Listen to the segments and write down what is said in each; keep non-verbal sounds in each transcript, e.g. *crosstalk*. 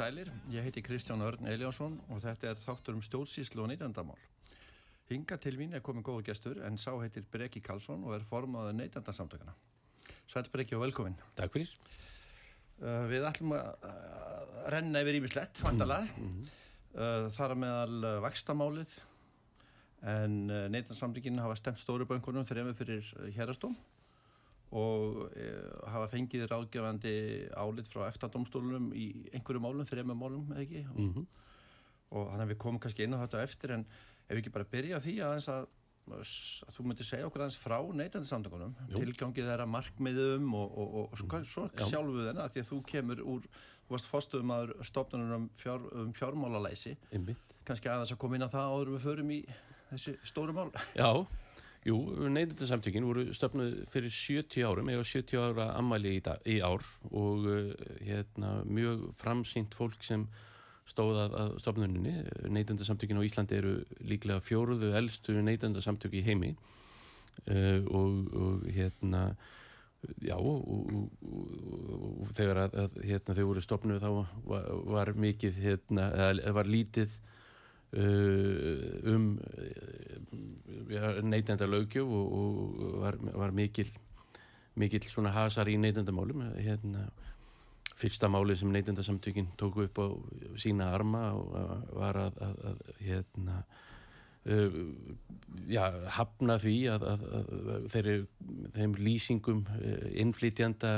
Sælir. Ég heiti Kristján Örn Eliasson og þetta er þáttur um stjórnsíslu og neytandamál. Hinga til mín er komið góðu gestur en sá heitir Breki Karlsson og er formadur neytandarsamtökana. Sæl Breki og velkomin. Takk fyrir. Uh, við ætlum að uh, renna yfir ímislegt, vandalega. Mm -hmm. uh, þar meðal uh, vakstamálið en uh, neytandarsamtökin hafa stemt stóru bönkunum þrejum fyrir hérastóm og e, hafa fengið ráðgefandi álit frá eftir-domstólunum í einhverju málum, þrejum málum, eða ekki? Mm -hmm. Og þannig að við komum kannski inn á þetta eftir, en ef við ekki bara byrja því að, að, að þú myndir segja okkur aðeins frá neytandisamtökunum, tilgangið þeirra markmiðum og, og, og, og svo, svo sjálfuð þennan, að því að þú kemur úr, þú varst fórstuðum að stopnunum um, fjár, um fjármálalæsi, kannski aðeins að koma inn á það áður við förum í þessi stóru mál. Já, Jú, neyndindarsamtökin voru stöfnuð fyrir 70 árum, eða 70 ára ammæli í, dag, í ár og uh, hérna, mjög framsýnt fólk sem stóðað að stofnuninni. Neyndindarsamtökin á Íslandi eru líklega fjóruðu eldstu neyndindarsamtöki í heimi uh, og, og hérna, já, og, og þegar að, að hérna, þau voru stofnuð þá var, var mikið, hérna, eða var lítið um uh, neytenda lögjöf og, og var, var mikil mikil svona hasar í neytendamálum. Hérna, fyrsta máli sem neytendasamtökin tóku upp á sína arma og var að, að, að hérna uh, já, hafna því að, að þeirri, þeim lýsingum innflytjanda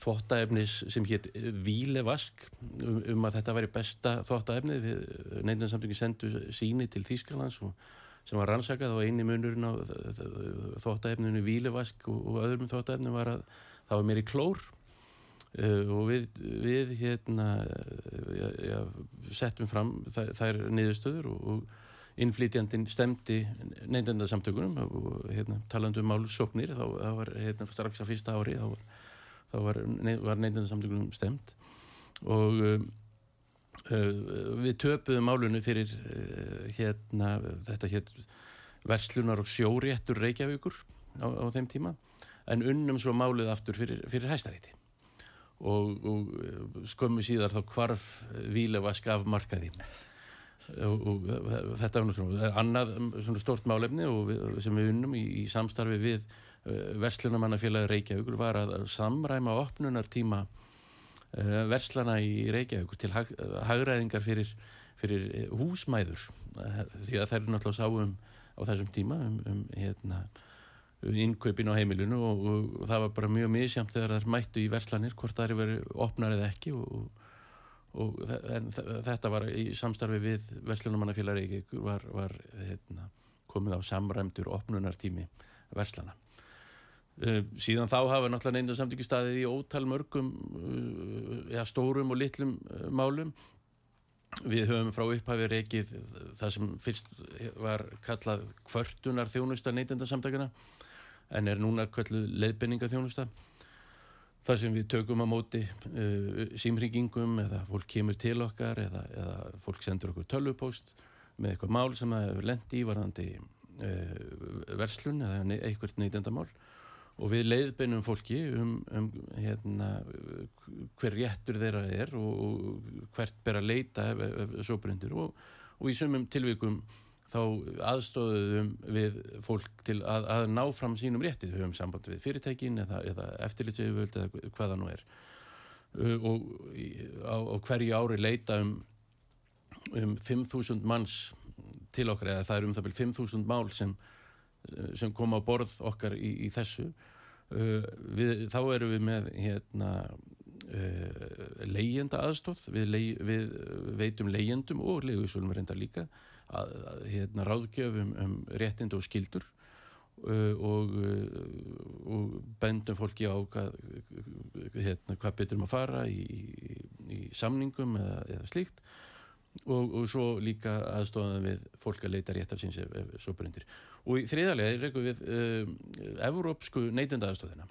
þvóttaefnis sem hétt Vílevask um, um að þetta væri besta þvóttaefni við nefndansamtöngin sendu síni til Þýskalands og, sem var rannsakað og eini munurinn á þvóttaefninu Vílevask og, og öðrum þvóttaefnum var að það var meiri klór. Uh, og við, við hérna ja, ja, settum fram þær, þær niðurstöður og, og innflytjandin stemdi nefndansamtökunum og hérna, talandu um málsóknir þá, þá var hérna, strax að fyrsta ári þá var þá var, var neyndinarsamtökunum stemt og uh, við töpuðum málunum fyrir uh, hérna þetta hér verslunar og sjóréttur Reykjavíkur á, á þeim tíma en unnum svo málið aftur fyrir, fyrir hæstaríti og, og skömmu síðar þá kvarf Vílevask af markaði. Og, og þetta var svona annað svona stort málefni við, sem við unnum í, í samstarfi við Eh, Verslunamannafélagi Reykjavíkur var að samræma opnunartíma eh, verslana í Reykjavíkur til hag, hagræðingar fyrir, fyrir eh, húsmæður. Því að þær eru náttúrulega sáum á þessum tíma um, um hérna, innkaupin á heimilinu og, og, og það var bara mjög misjamt þegar þær mættu í verslanir hvort það eru verið opnar eða ekki og, og þetta var í samstarfi við Verslunamannafélagi Reykjavíkur var, var hérna, komið á samræmdur opnunartími verslana síðan þá hafa náttúrulega neyndan samtökju staðið í ótal mörgum uh, ja, stórum og litlum uh, málum. Við höfum frá upphafi reikið það sem fyrst var kallað kvörtunar þjónusta neyndan samtökjuna en er núna kölluð leiðbenningaþjónusta þar sem við tökum á móti uh, símringingum eða fólk kemur til okkar eða, eða fólk sendur okkur tölvupóst með eitthvað mál sem það hefur lendi í varðandi uh, verslun eða eitthvað neytendamál og við leiðbeinum fólki um, um hérna, hver réttur þeirra er og, hvert ber að leita ef, ef, ef svo brendur. Og, og í sumum tilvikum þá aðstóðum við fólk til að, að ná fram sínum réttið, við höfum samband við fyrirtækin eða, eða eftirlitsauðvöld eða hvaða nú er. Uh, og á, á hverju ári leita um, um 5.000 manns til okkar eða það er um það byrjum 5.000 mál sem, sem kom á borð okkar í, í þessu. Uh, við, þá erum við með hérna uh, leyenda aðstóð við, lei, við veitum leyendum og leiðusvölum reyndar líka að, að hérna, ráðgjöfum um réttind og skildur uh, og, uh, og bendum fólki á hvað, hérna, hvað betur maður að fara í, í, í samningum eða, eða slíkt og, og svo líka aðstofnaðum við fólk að leita rétt af síns ef, ef svo brendir og í þriðarlega rekum við uh, Evrópsku neytenda aðstofnina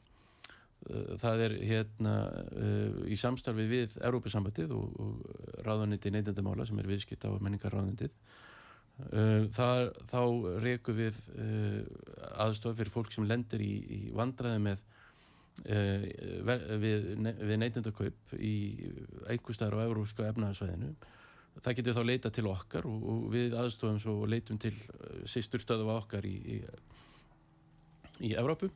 það er hérna uh, í samstarfi við Európa-sambandið og, og ráðaniti neytendamála sem er viðskipt á menningarráðanitið uh, þá rekum við uh, aðstof fyrir fólk sem lendir í, í vandraði með við, við neytendakaup í einhverstaðar á európska efnaðarsvæðinu það getur þá leita til okkar og, og við aðstofum svo leitum til sýsturstöðu okkar í í, í Evrópum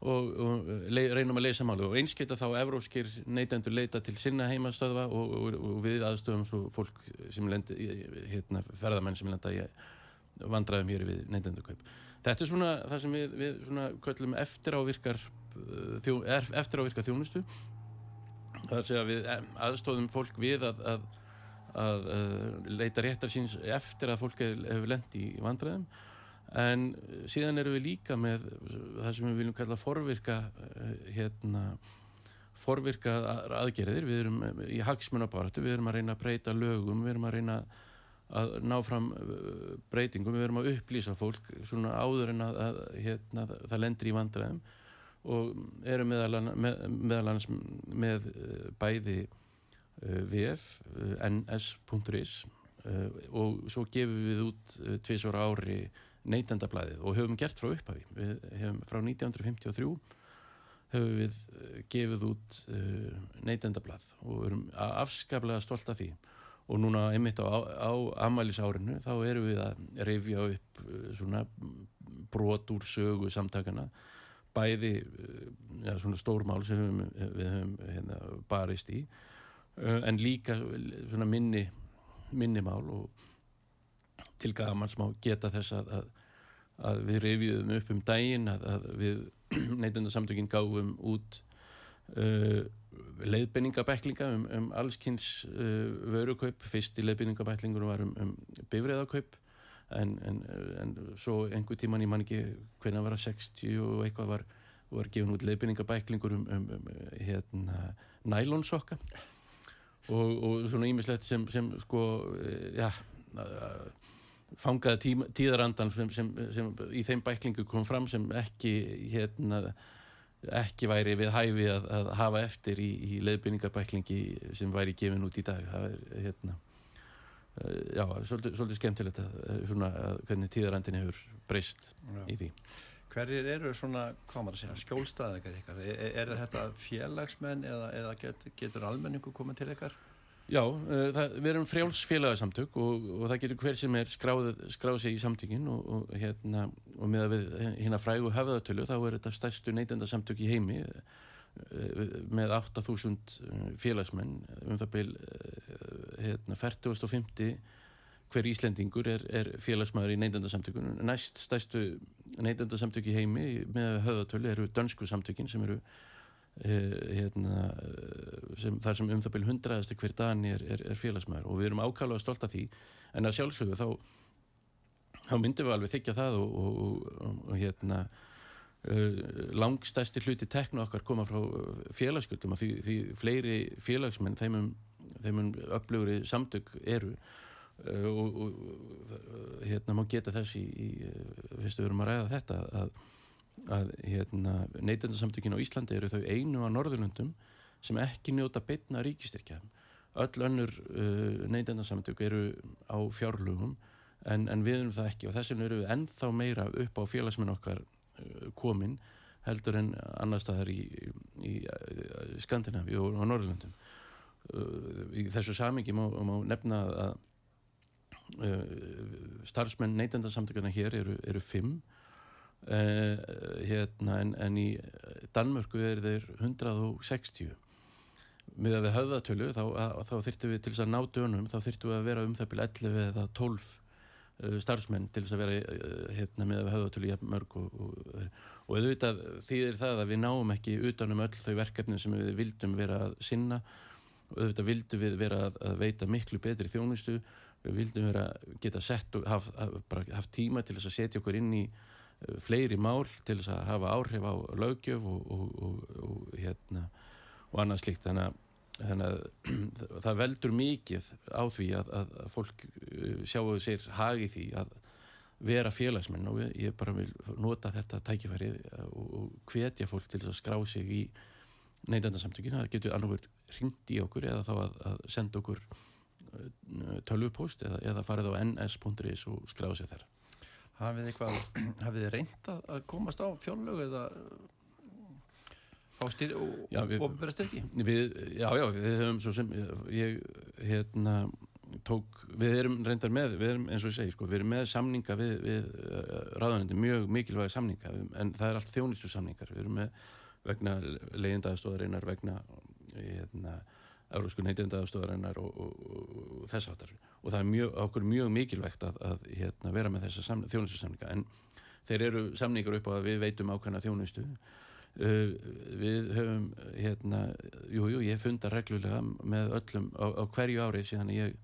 og, og reynum að leysa málu og einskita þá evróskir neytendur leita til sinna heimastöðva og, og, og við aðstöðum svo fólk sem lendi hérna, ferðamenn sem lenda vandraðum hér við neytendurkaup. Þetta er svona það sem við, við svona köllum eftir ávirkar þjó, eftir ávirkar þjónustu það er að við aðstóðum fólk við að, að, að, að leita réttar síns eftir að fólk hefur lendi í vandraðum en síðan eru við líka með það sem við viljum kalla forvirka hérna forvirka aðgerðir, við erum í hagsmunabaratu, við erum að reyna að breyta lögum, við erum að reyna að ná fram breytingum, við erum að upplýsa fólk svona áður en að, að hérna, það lendir í vandræðum. Og erum meðal annars með bæði vf, ns.is og svo gefum við út tviðsvara ári neytendablaðið. Og höfum gert frá upphafi. Við hefum frá 1953 höfum við gefið út neytendablað. Og erum afskaplega stolt af því. Og núna einmitt á, á amælisárinu þá erum við að rifja upp svona brot úr sögu samtakana bæði ja, svona stórmál sem við, við höfum hérna, barist í en líka svona minni minnimál og til gamans má geta þess að, að, að við reyfiðum upp um daginn að, að við *clears throat* neitundarsamtökinn gáfum út uh, leiðbenningabæklinga um, um allskynns uh, vörukaup, fyrsti leiðbenningabæklingur var um, um bifræðakaup en, en, en svo einhver tíman ég man ekki hvernig að 60 og eitthvað var, var gefin út leiðbenningabæklingur um, um, um hérna, nælonsokka og, og svona ímislegt sem, sem sko, já fangaði tíma, tíðarandan sem, sem, sem í þeim bæklingu kom fram sem ekki hérna, ekki væri við hæfi að, að hafa eftir í, í leiðbynningabæklingi sem væri gefin út í dag. Það er hérna já, svolítið, svolítið skemmtilegt að, svona, að hvernig tíðarandin hefur breyst í því Hverjir eru svona, hvað maður að segja, skjólstaðegar ykkar? Er, er þetta félagsmenn eða, eða get, getur almenningu komið til ykkar? Já, uh, það, við erum frjáls félagsamtök og, og það getur hver sem er skráð, skráð sig í samtökin og, og, hérna, og með að við hérna frægu höfðatölu þá er þetta stærstu neytendasamtök í heimi uh, með 8000 félagsmenn um það uh, hérna, 40.50 hver Íslendingur er, er félagsmaður í neytendasamtökunum. Næst stærstu neytendasamtök í heimi með höfðatölu eru dönsku samtökin sem eru hérna, sem, þar sem um það byrju hundraðasti hver dani er, er, er félagsmaður. Og við erum ákvæmlega stolt af því. En að sjálfsögðu þá þá myndum við alveg þykja það og, og, og, og hérna uh, langstæsti hluti teknu okkar koma frá félagsgjöldum. Því, því fleiri félagsmenn þeimum, þeimum upplöfuri samtök eru uh, og hérna má geta þess í, í fyrstu við erum að ræða þetta að að hérna, neytendasamtökin á Íslandi eru þau einu á Norðurlundum sem ekki njóta beitna ríkistyrkja öll önnur uh, neytendasamtök eru á fjárlugum en, en við erum það ekki. Og þess vegna eru við ennþá meira upp á félagsminn okkar uh, komin heldur en annar staðar í, í, í Skandinavi og á Norðurlundum uh, í þessu samingi má, má nefna að starfsmenn neytendasamtökuna hér eru, eru fimm. Uh, hérna, en, en í Danmörku er þeir 160 með að við höfðatölu þá, þá þyrtu við til þess að ná dönum þá þyrtu við að vera um það byrja 11 eða 12 uh, starfsmenn til þess að vera uh, hérna, með að við höfðatölu jafn mörg og, og, og auðvitað þýðir það að við náum ekki utanum öll þau verkefni sem við vildum vera að sinna. Auðvitað vildum við vera að, að veita miklu betri þjónustu við vildum vera geta sett og haft haf, haf tíma til þess að setja okkur inn í uh, fleiri mál til þess að hafa áhrif á lögjöf og, og hérna og annað slíkt. Þannig að, þannig að *clears throat* það veldur mikið á því að, að, fólk uh, sjáu sér hagi því að vera félagsmenn. Og ég bara vil nota þetta tækifæri og, og hvetja fólk til þess að skrá sig í neytandarsamtökinu, það getur annarverð ringt í okkur eða þá að, að senda okkur tölvupóst eða, eða farið á ns.is og skrá sig þar. *clears throat* Hafið þið reynt að komast á fjárlögu eða fá styr og ofnbæra styrki? við, já, já, við höfum svo sem ég, hérna tók, við erum reyndar með við erum, eins og ég segi, sko, við erum með samninga við, við uh, ráðanandi, mjög mikilvægi samninga en það er allt þjónistu samningar við erum með vegna leiðindaðastóðarinnar vegna hérna, eurósku neytindaðastóðarinnar og, og, og, og þess áttar og það er mjög, okkur mjög mikilvægt að, að hérna, vera með þessa þjónistu samninga en þeir eru samningar upp á að við veitum ákvæmna þjónistu Uh, við höfum hérna, jújú, jú, ég fundar reglulega með öllum á, á hverju ári síðan ég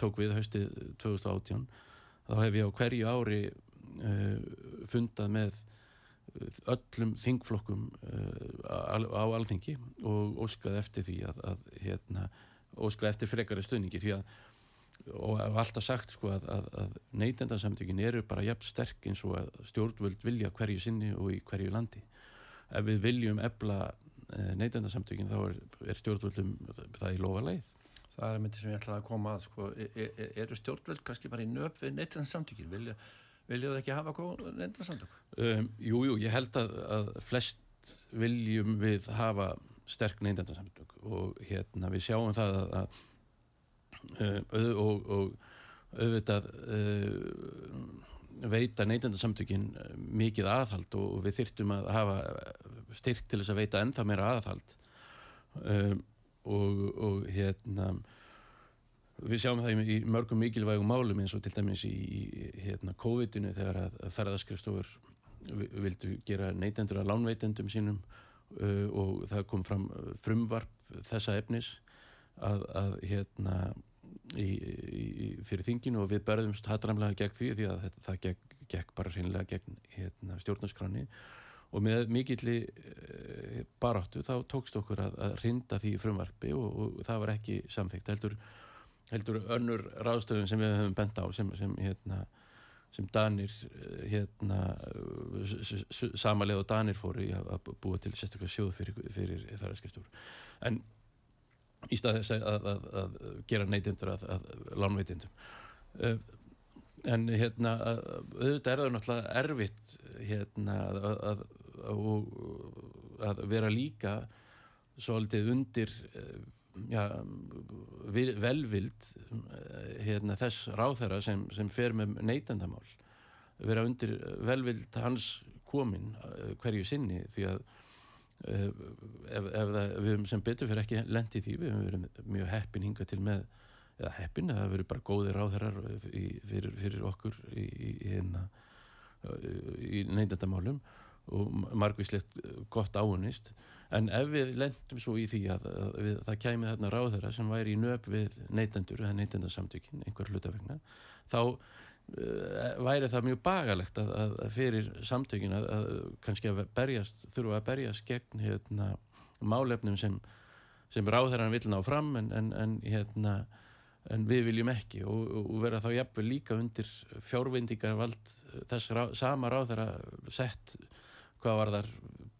tók við haustið 2018 þá hef ég á hverju ári uh, fundað með öllum þingflokkum uh, á alþingi og óskað eftir því að, að hérna, óskað eftir frekari stöðningi því að og alltaf sagt sko að, að, að neytendansamtökin eru bara jafn sterk eins og að stjórnvöld vilja hverju sinni og í hverju landi. Ef við viljum ebla eh, neytendarsamtökin þá er, er stjórnvöldum það í lofa leið. Það er myndið sem ég ætlaði að koma að sko, er, er, e, eru stjórnvöld kannski bara í nöp við neytendarsamtökin vilja, vilja það ekki hafa góð neytendarsamtök? Um, jú, jú, ég held að, að flest viljum við hafa sterk neytendarsamtök og hérna við sjáum það að, að uh, og, og auðvitað uh, veita neytendarsamtökin eh, mikið aðhald og við þyrtum að hafa styrk til þess að veita ennþá meira aðhald um, og, og hérna við sjáum það í, mörgum mikilvægum málum eins og til dæmis í, í hérna, COVID-inu þegar að ferðaskrifstofur vildu gera neytendur að lánveitendum sínum uh, og það kom fram frumvarp þessa efnis að, að hérna í, í, fyrir þinginu og við berðumst hatramlega gegn því því að þetta, það gegn, gegn bara hreinlega gegn hérna, stjórnarskráni og með mikilli e, baráttu þá tókst okkur að, að rinda því frumvarfi og, og það var ekki samþygt heldur, heldur önnur ráðstöðun sem við höfum bent á sem, sem hérna sem Danir hérna, samalega og Danir fóru að búa til sérstaklega sjóð fyrir, fyrir ferðarskipstúr en í stað þess að, að, að gera neytindur að, að lánveitindum uh, en hérna auðvitað er það náttúrulega erfitt hérna að vera líka svolítið undir já, velvild uh, hérna, þess ráþæra sem, sem fer með neytendamál vera undir velvild hans komin hverju sinni því að Eh, ef, ef það, við höfum sem betur fyrir ekki lendið því, við höfum verið mjög heppin hinga til með, eða heppin það verið bara góðir ráðherrar fyrir, fyrir okkur í, í, hérna, í neyndandamálum og margvíslegt gott áunist en ef við lendum svo í því að, að við, það kæmi þarna ráðherra sem væri í nöp við neytandur eða neytandarsamtökin, einhver hlutafegna þá Eh, væri það mjög bagalegt að, að fyrir samtökin að, að kannski að berjast, þurfa að berjast gegn hérna, málefnum sem, sem ráðherran vil ná fram en, en, en, hérna, en við viljum ekki og, og vera þá jafnveg líka undir fjárvindingar vald þess rá, sama ráðherra sett hvað var þar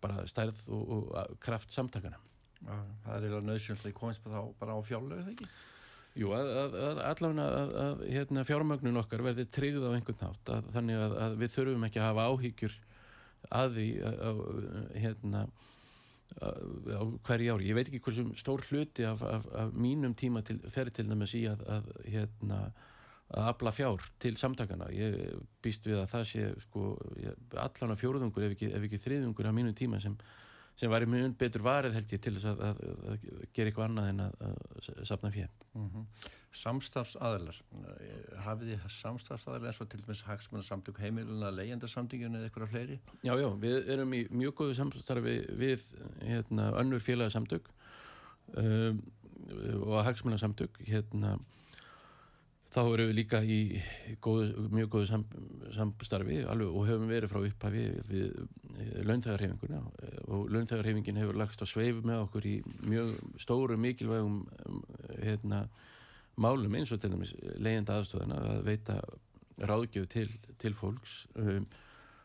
bara stærð og, og kraft samtakana það er eiginlega nöðsynlega í komins bara á fjárlegu þegar ekki? Jú, að, að, að allavega að, að hérna, fjármögnun okkar verði tryggð á einhvern nátt þannig að við þurfum ekki að hafa áhyggjur að því hérna á hverju ári. Ég veit ekki hversum stór hluti af, af, af mínum tíma til, fer til dæmis í að, að hérna að afla fjár til samtakana ég býst við að það sé sko, allan á fjóruðungur ef ekki, ef ekki þriðungur á mínum tíma sem, sem var í mjög betur varð held ég til þess að, að, að gera eitthvað annað en að sapna fjár mm -hmm. Samstafsaðlar hafið þið samstafsaðlar eins og til dæmis hagsmunarsamtök heimiluna leyendarsamtinginu eða eitthvað fleiri? Já, já, við erum í mjög góðu samstarfi við hérna, önnur félagsamtök um, og hagsmunarsamtök hérna þá erum við líka í góðu, mjög góðu sam, samstarfi alveg, og höfum verið frá upphafi við eh, launþægarhefinguna eh, og launþægarhefingin hefur lagst á sveif með okkur í mjög stóru mikilvægum hérna, málum eins og til dæmis leiðenda aðstofana að veita ráðgjöf til, til fólks um,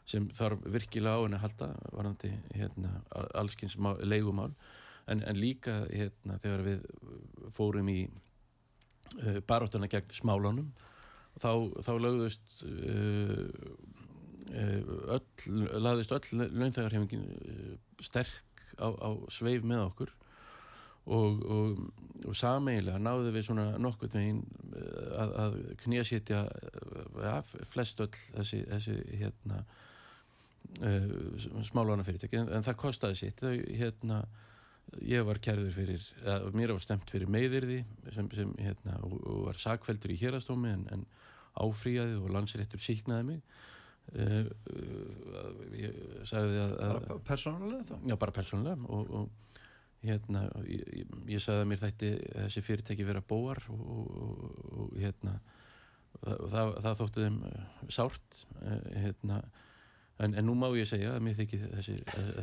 sem þarf virkilega á henni að halda varandi hérna, allskins leigumál. En, en líka hérna, þegar við fórum í uh, baróttuna gegn smálánum. Þá, þá lögðust uh, öll, laðist öll launþægarhefingin sterk á, á sveif með okkur. Og, og, og sameigilega náðu við svona nokkurt veginn að, að knésitja ja, flest öll þessi, þessi hérna smálána fyrirtæki en, en það kostiði sitt. Þau hérna ég var kærður fyrir, eða, mér var stemt fyrir meðirði sem, sem hérna, og, og var sakveldur í hérastómi en, en áfríaði og landsréttur síknaði mig uh, uh, ég sagði að, að bara persónulega þá? Já, bara persónulega og, og hérna, ég, ég sagði að mér þætti þessi fyrirtæki vera bóar og, og hérna það, það, það þótti þeim sárt hérna En, en nú má ég segja að mér þykir þessi,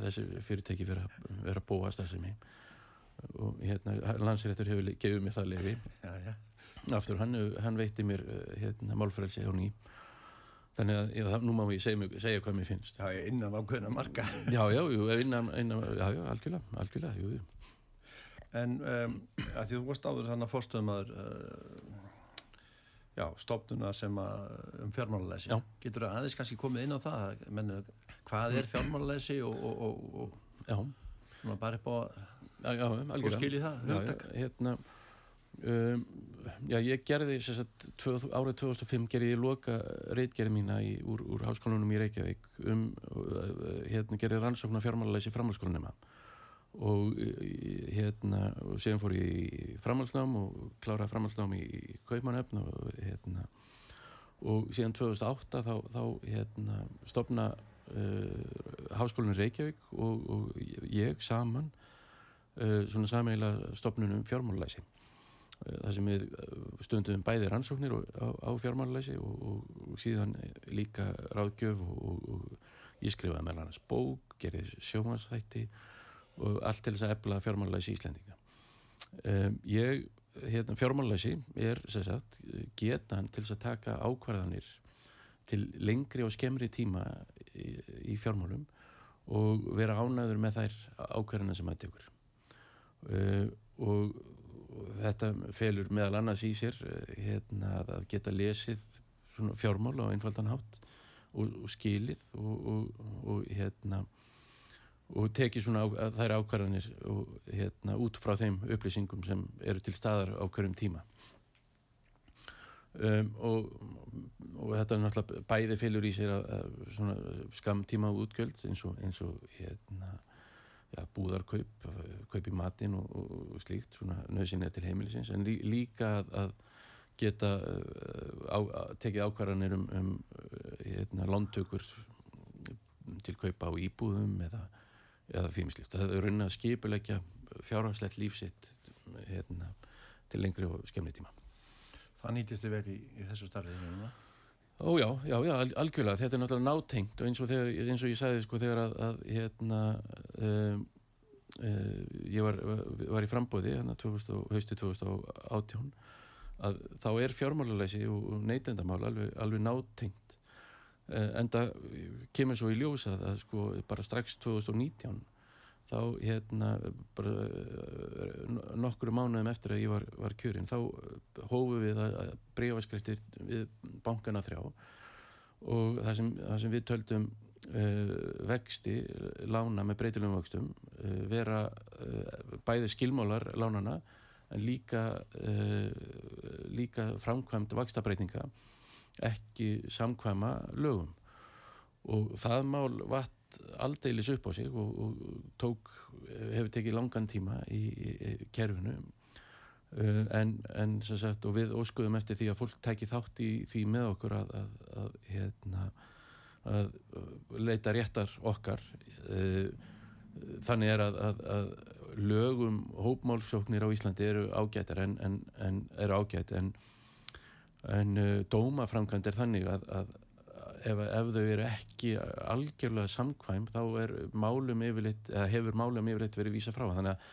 þessi fyrirtæki vera, vera bóast að sem ég og hérna landsréttur hefur gefið mér það lefi já, já. aftur hann, hann veitti mér hérna málfrælsi á ný. Þannig að já, nú má ég segja, segja hvað mér finnst. Já, innan ákveðna marga Já, já, jú, innan, innan algjörlega, algjörlega jú, jú. En um, að því þú varst áður þannig að fórstöðumæður uh, já, stofnuna sem að um fjármálulegsi getur það aðeins kannski komið inn á það? Mennu, hvað er fjármálulegsi og, og, og bara upp á og skilji það. Já, hérna um, já, ég gerði sagt, tvö, árið 2005 gerði ég loka reitgerði mína í, úr, úr háskólanum í Reykjavík um, hérna gerði rannsóknar fjármálulegsi framhalskólanema og hérna og síðan fór ég í framhalsnám og kláraði framhalsnám í Kaupmannöfn og hérna og síðan 2008 þá, þá hérna stopna uh, Háskólinu Reykjavík og, og ég saman uh, svona sameila stopnunum fjármálulæsi uh, það sem við stundum bæði rannsóknir á, á fjármálulæsi og, og, og síðan líka ráðgjöf og ég skrifaði með hann bók, gerði sjómansþætti og allt til þess að efla fjármálulæsi í Íslendinga. Um, ég, hérna, fjármálulæsi er sagt, getan til þess að taka ákvarðanir til lengri og skemmri tíma í, í fjármálum og vera ánæður með þær ákvarðanir sem það tekur. Uh, og, og þetta felur meðal annars í sér hérna, að geta lesið fjármál á einfaldan hátt og, og skilið og, og hérna og tekið svona á, þær ákvarðanir og, hérna, út frá þeim upplýsingum sem eru til staðar á hverjum tíma. Um, og, og þetta er náttúrulega bæði fylgur í sér að, að skamtíma útgjöld eins og, eins og hérna, ja, búðarkaup kaup í matin og, slíkt nöðsynlega til heimilisins. En lí, líka að, að geta á, tekið ákvarðanir um, um hérna, lóntökur til kaupa á íbúðum eða eða fímislíft. Það er raunin að skipulegja fjárhanslegt lífsitt hérna, til lengri og skemmri tíma. Það nýtist þið vel í, í þessu starfið núna? Ó já, já, já, algjörlega. Þetta er náttúrulega nátengt og eins og, þegar, eins og ég sagði sko þegar að, að hérna um, uh, ég var, var í frambóði hérna haustu 2018 að þá er fjármálulegsi og neytendamál alveg, alveg nátengt enda kemur svo í ljós að, sko bara strax 2019 þá hérna bara nokkru mánuðum eftir að ég var, var kjörinn þá hófu við að breyfaskriftir við bankana þrjá og það sem, það sem við töldum uh, vexti lána með breytilegum vöxtum uh, vera uh, bæði skilmálar lánana en líka líka framkvæmt vakstabreitinga ekki samkvæma lögum. Og það mál vatt aldeilis upp á sig og, og tók, hefur tekið langan tíma í, í, í kerfinu. Uh, en, en sagt, við óskuðum eftir því að fólk tæki þátt í því með okkur að, að, að, hérna, að leita réttar okkar. Uh, þannig er að lögum hópmálsóknir á Íslandi eru ágættar en, en, en eru ágætt en en uh, dómaframkvæmd er þannig að, að ef, ef þau eru ekki algjörlega samkvæm þá málum yfirleitt, hefur málum yfirleitt verið vísa frá. Þannig að,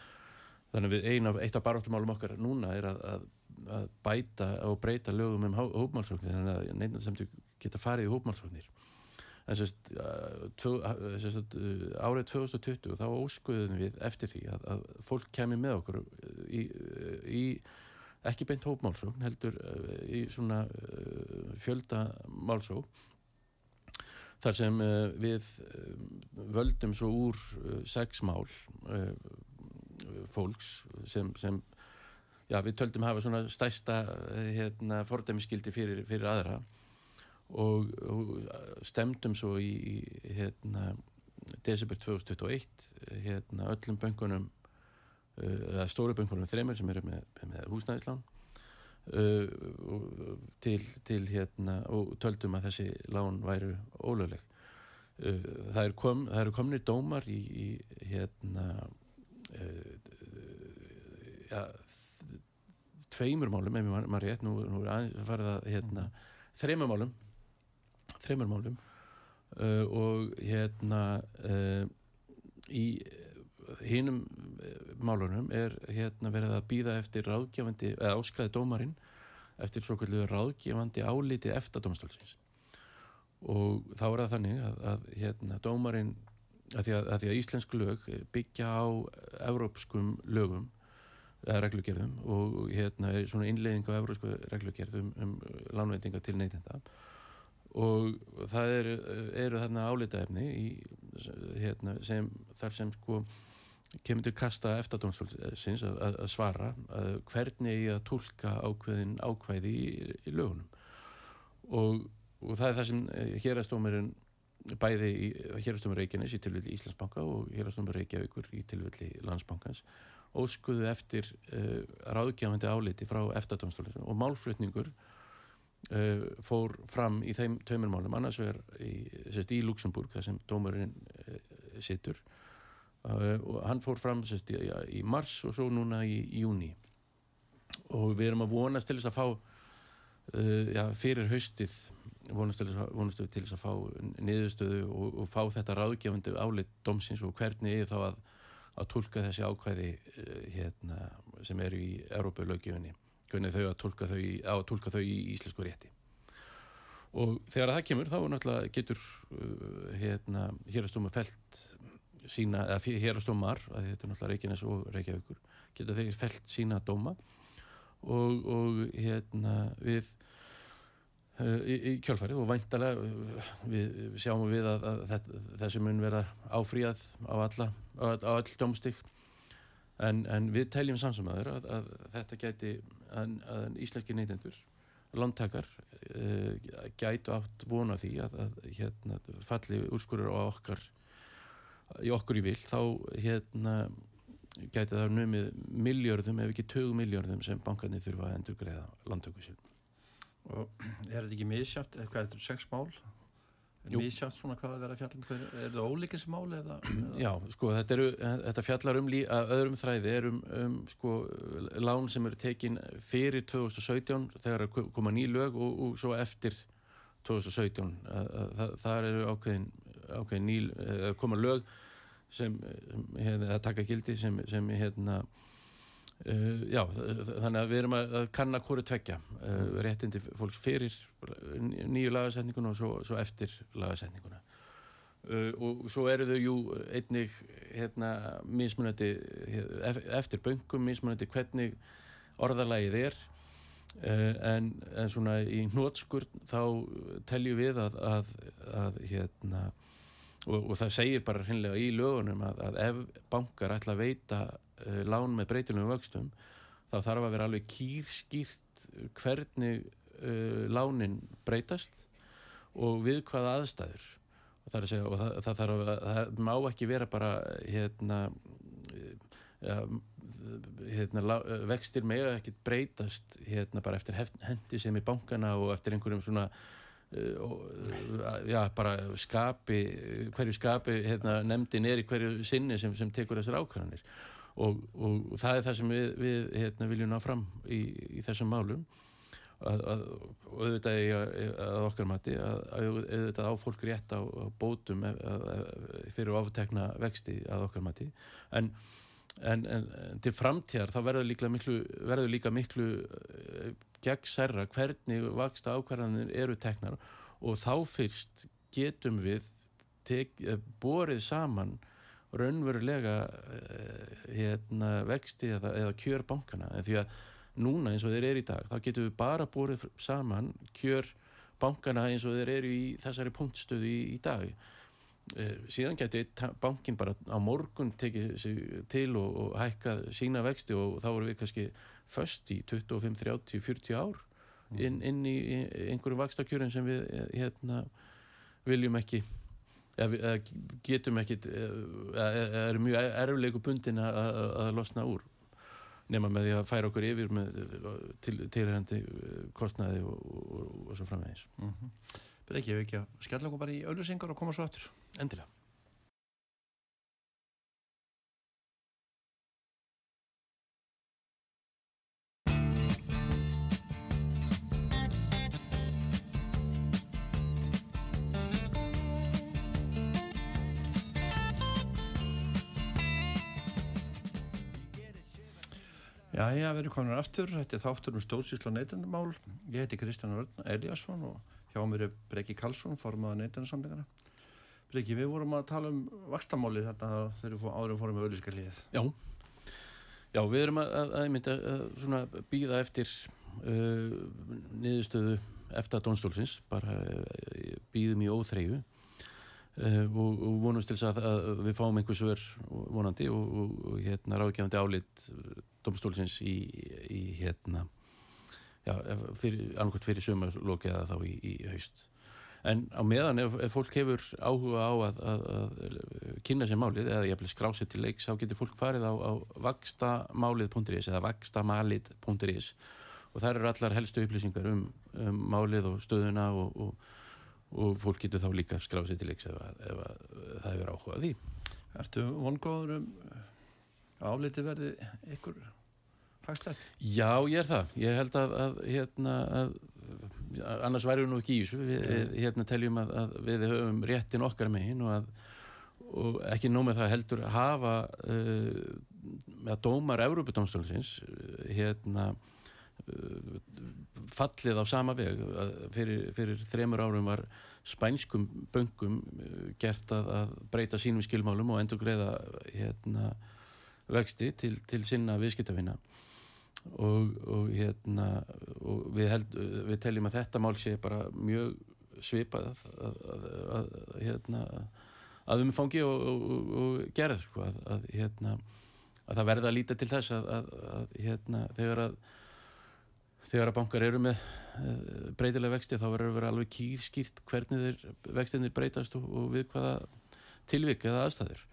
þannig að ein af, eitt af baráttumálum okkar núna er að, að bæta og breyta lögum um hópmálsóknir. Þannig að neina sem geta farið í hópmálsóknir. En sérst, sérst árið 2020 þá óskuðum við eftir því að fólk kemi með okkur í, í ekki beint hópmálsókn heldur uh, í svona uh, fjölda málsókn þar sem uh, við völdum svo úr sex mál fólks sem, sem já, við töldum hafa svona stæsta hérna, fordæmiskildi fyrir, fyrir aðra og, og stemdum svo í, í hérna, desember 2021 hérna, öllum böngunum eða stóru böngunum þreymur sem eru með, með húsnæðislán. Uh, til, til hérna og töldum að þessi lán væru ólögleg. Uh, það eru kom, er komnir dómar í, í hérna uh, ja, tveimur málum ef maður rétt, nú, nú er aðeins að hérna, þreymur málum þreymur málum. Og hérna í hinnum eh, málunum er hérna verið að býða eftir ráðgefandi, eða áskaði dómarinn eftir svo kvöldu ráðgefandi áliti eftir domstólsins og þá er það þannig að, að hérna dómarinn að því að, að því að íslensku lög byggja á európskum lögum eða reglugjörðum og hérna er svona innlegging á európsku reglugjörðum um lánveitinga til neytenda. Og það eru, eru þarna álitaefni í, hérna, sem, þar sem sko kemur til kasta eftadómsfólksins að, að, að svara að hvernig ég að tólka ákveðin ákvæði í, í lögunum. Og, og það er það sem eh, hérastómirinn bæði í hérastómur Reykjanes í tilvilli Íslandsbanka og hérastómur Reykjavíkur í tilvilli Landsbankans óskuðu eftir uh, ráðgjafandi áliti frá eftadómsfólksins og málflutningur uh, fór fram í þeim tveimur málum. Annars vegar í, í Luxemburg þar sem dómurinn uh, situr og hann fór fram sérst, í, í mars og svo núna í, í júni og við erum að vonast til þess að fá uh, já, fyrir haustið vonast til þess að, að fá niðurstöðu og, og fá þetta ráðgefandi áleitt domsins og hvernig er þá að, að tólka þessi ákvæði uh, hérna, sem eru í Európa-löggefinni hvernig þau að tólka þau, að tólka þau í íslensku rétti. Og þegar það kemur þá náttúrulega getur uh, hérna, hérastóma felt sína, eða hérastómar að þetta er náttúrulega Reykjanes og Reykjavíkur geta þeir felt sína dóma. Og, og hérna við uh, í, í kjálfarið og væntalega uh, við, við sjáum við að, að, að þessi mun vera áfríðað á alla á, all dómstík en, en við teljum samsumæður að, að þetta gæti að íslenski neytendur landtakar uh, gætu átt vona því að hérna falli úrskurur á okkar í okkur í vil þá hérna gæti það numið miljörðum ef ekki tög miljörðum sem bankarnir þurfa að endur greiða landtöku sín. Og er þetta ekki misjátt eða hvað er þetta sex mál? Misjátt svona hvað að vera fjallum er þetta ólíkins mál eða, eða? já sko þetta, eru, þetta fjallar um lí, öðrum þræði er um, um sko lán sem eru tekin fyrir 2017 þegar koma ný lög og, og svo eftir 2017 það, það eru ákveðin ákveðin ný, koma lög sem, sem hérna, taka gildi sem, sem hérna Uh, já, þannig að við erum að, að kanna hverju tvekja uh, réttindi fólks fyrir nýju lagasetninguna og svo, svo eftir lagasetninguna. Uh, og svo eru þau jú einnig hérna, mismunandi eftir böngum, mismunandi hvernig orðalagið er en, en svona í hnótskurn þá teljum við að, að, að hérna og, og það segir bara hinnlega í lögunum að, að ef bankar ætla að veita uh, lán með breytilum vöxtum þá þarf að vera alveg kýrskýrt hvernig uh, lánin breytast og við hvaða aðstæður. Og það, segja, og það, það, þarf, það má ekki vera bara hérna, ja, hérna vextir með að ekki breytast hérna bara eftir hendi sem í bankana og eftir einhverjum svona uh, já bara skapi hverju skapi hérna, nefndin er í hverju sinni sem, sem tekur þessar ákvæðanir og, og það er það sem við, við hérna, viljum ná fram í, í þessum málum. Að, að, og auðvitað að okkar mati að auðvitað á fólk rétt á, á bótum fyrir oftekna vexti að okkar mati. En, en, en til framtíðar þá verður líka miklu, verður líka miklu eh, gegn særra hvernig vaksta ákvarðanir eru teknar og þá fyrst getum við tek, eh, borið saman raunverulega eh, hérna, vexti eða, eða kjör bankana en því að núna eins og þeir eru í dag þá getum við bara búið saman kjör bankana eins og þeir eru í þessari punktstöðu í, í dag. Eh, síðan getur bankin bara á morgun tekið sig til og, og hækkað sína vexti og þá voru við kannski först í 25, 30, 40 ár inn, inn í einhverjum vakstakjörin sem við eh, hérna, viljum ekki eða getum ekkit eða er mjög erflegu bundin að losna úr nema með því að færa okkur yfir með tilhengandi kostnaði og, og, og svo framvegis. Mm -hmm. Byrði ekki, ef ekki að skella okkur bara í auðvisingar og koma svo aftur. Endilega Já, já, við erum komin aftur, þetta er þáttur um stóðsísla neytendamál, ég heiti Kristján Örn Eliasson og hjá mér er Breki Karlsson, formaða neytendasamlingarna. Breki, við vorum að tala um vakstamálið þetta þegar við árum fórum með auðvískarlið. Já, já, við erum að, að, að, að býða eftir uh, niðurstöðu eftir að Dónstólfins, bara uh, býðum í óþreyju og, og vonumst til að, að við fáum einhvers vör vonandi og, og, og hérna ráðgefandi álit domstólsins í, í hérna já, annarkvæmt fyrir sömurlóki eða þá í, í haust. En á meðan ef, ef fólk hefur áhuga á að, að, að kynna sér málið eða vil skrásið til leiks þá getur fólk farið á, á vakstamálið.is eða vakstamalið.is og það eru allar helstu upplýsingar um, um málið og stöðuna og, og, fólk getur þá líka skrásið til leiks ef, ef það hefur áhugað því Ertu vongóður um áliti verði ykkur hagstætt? Já, ég er það. Ég held að, að, hérna, að annars væri við nú ekki í þessu. Við hérna, teljum að, að við höfum réttin okkar megin og, og ekki nómið það heldur að hafa uh, að dómar Európa-dómstólsins uh, hérna fallið á sama veg. Fyrir, fyrir þremur árum var spænskum böngum uh, gert að, að breyta sínum skilmálum og endur greiða hérna vexti til, til sinna viðskiptafina og, og hérna og við, held, við teljum að þetta mál sé bara mjög svipað að, að, hérna, að umfangi og, og, gerð sko, að, hérna, að það verða að líta til þess að hérna, þegar að þegar að bankar eru með uh, breytilega vexti þá verður vera alveg kýrskýrt hvernig vextinir breytast og við hvaða tilvik eða aðstæður.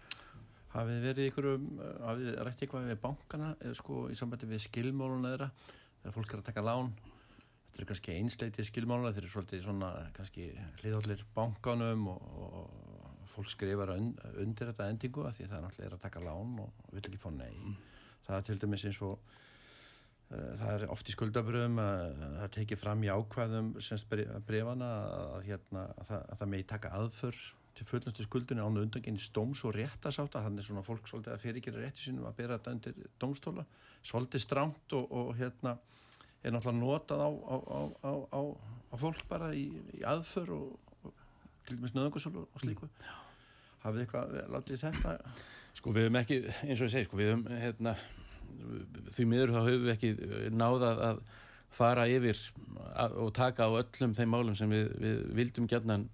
Hafið verið ykkur um, hafið rætt eitthvað við bankana sko í sambandi við skilmáluna þeirra þegar fólk er að taka lán? Þetta er kannski einsleitið skilmáluna þeir eru svolítið svona kannski hliðhóllir bankanum og, og fólk skrifar und, undir þetta endingu því það er náttúrulega að taka lán og vil ekki fá nei mm. það er til dæmis eins og það er oft í skuldabröðum að það tekir fram í ákvæðum semst brefana að, hérna, að, það, að það megi taka aðför til fullnastu skuldinu án og undangenni stóms og réttasáta þannig svona fólk svolítið að fyrirgera rétti sínum að bera þetta undir dómstóla. Svolítið strámt og, og hérna er náttúrulega notað á, á, á, á fólk bara í, í aðför og, og til dæmis nöðungarsölu og slíku. Mm. hafið eitthvað, látið þetta? Sko við höfum ekki, eins og ég segi sko við höfum hérna því miður þá höfum við ekki náðað að fara yfir og taka á öllum þeim málum sem við, við vildum gætnan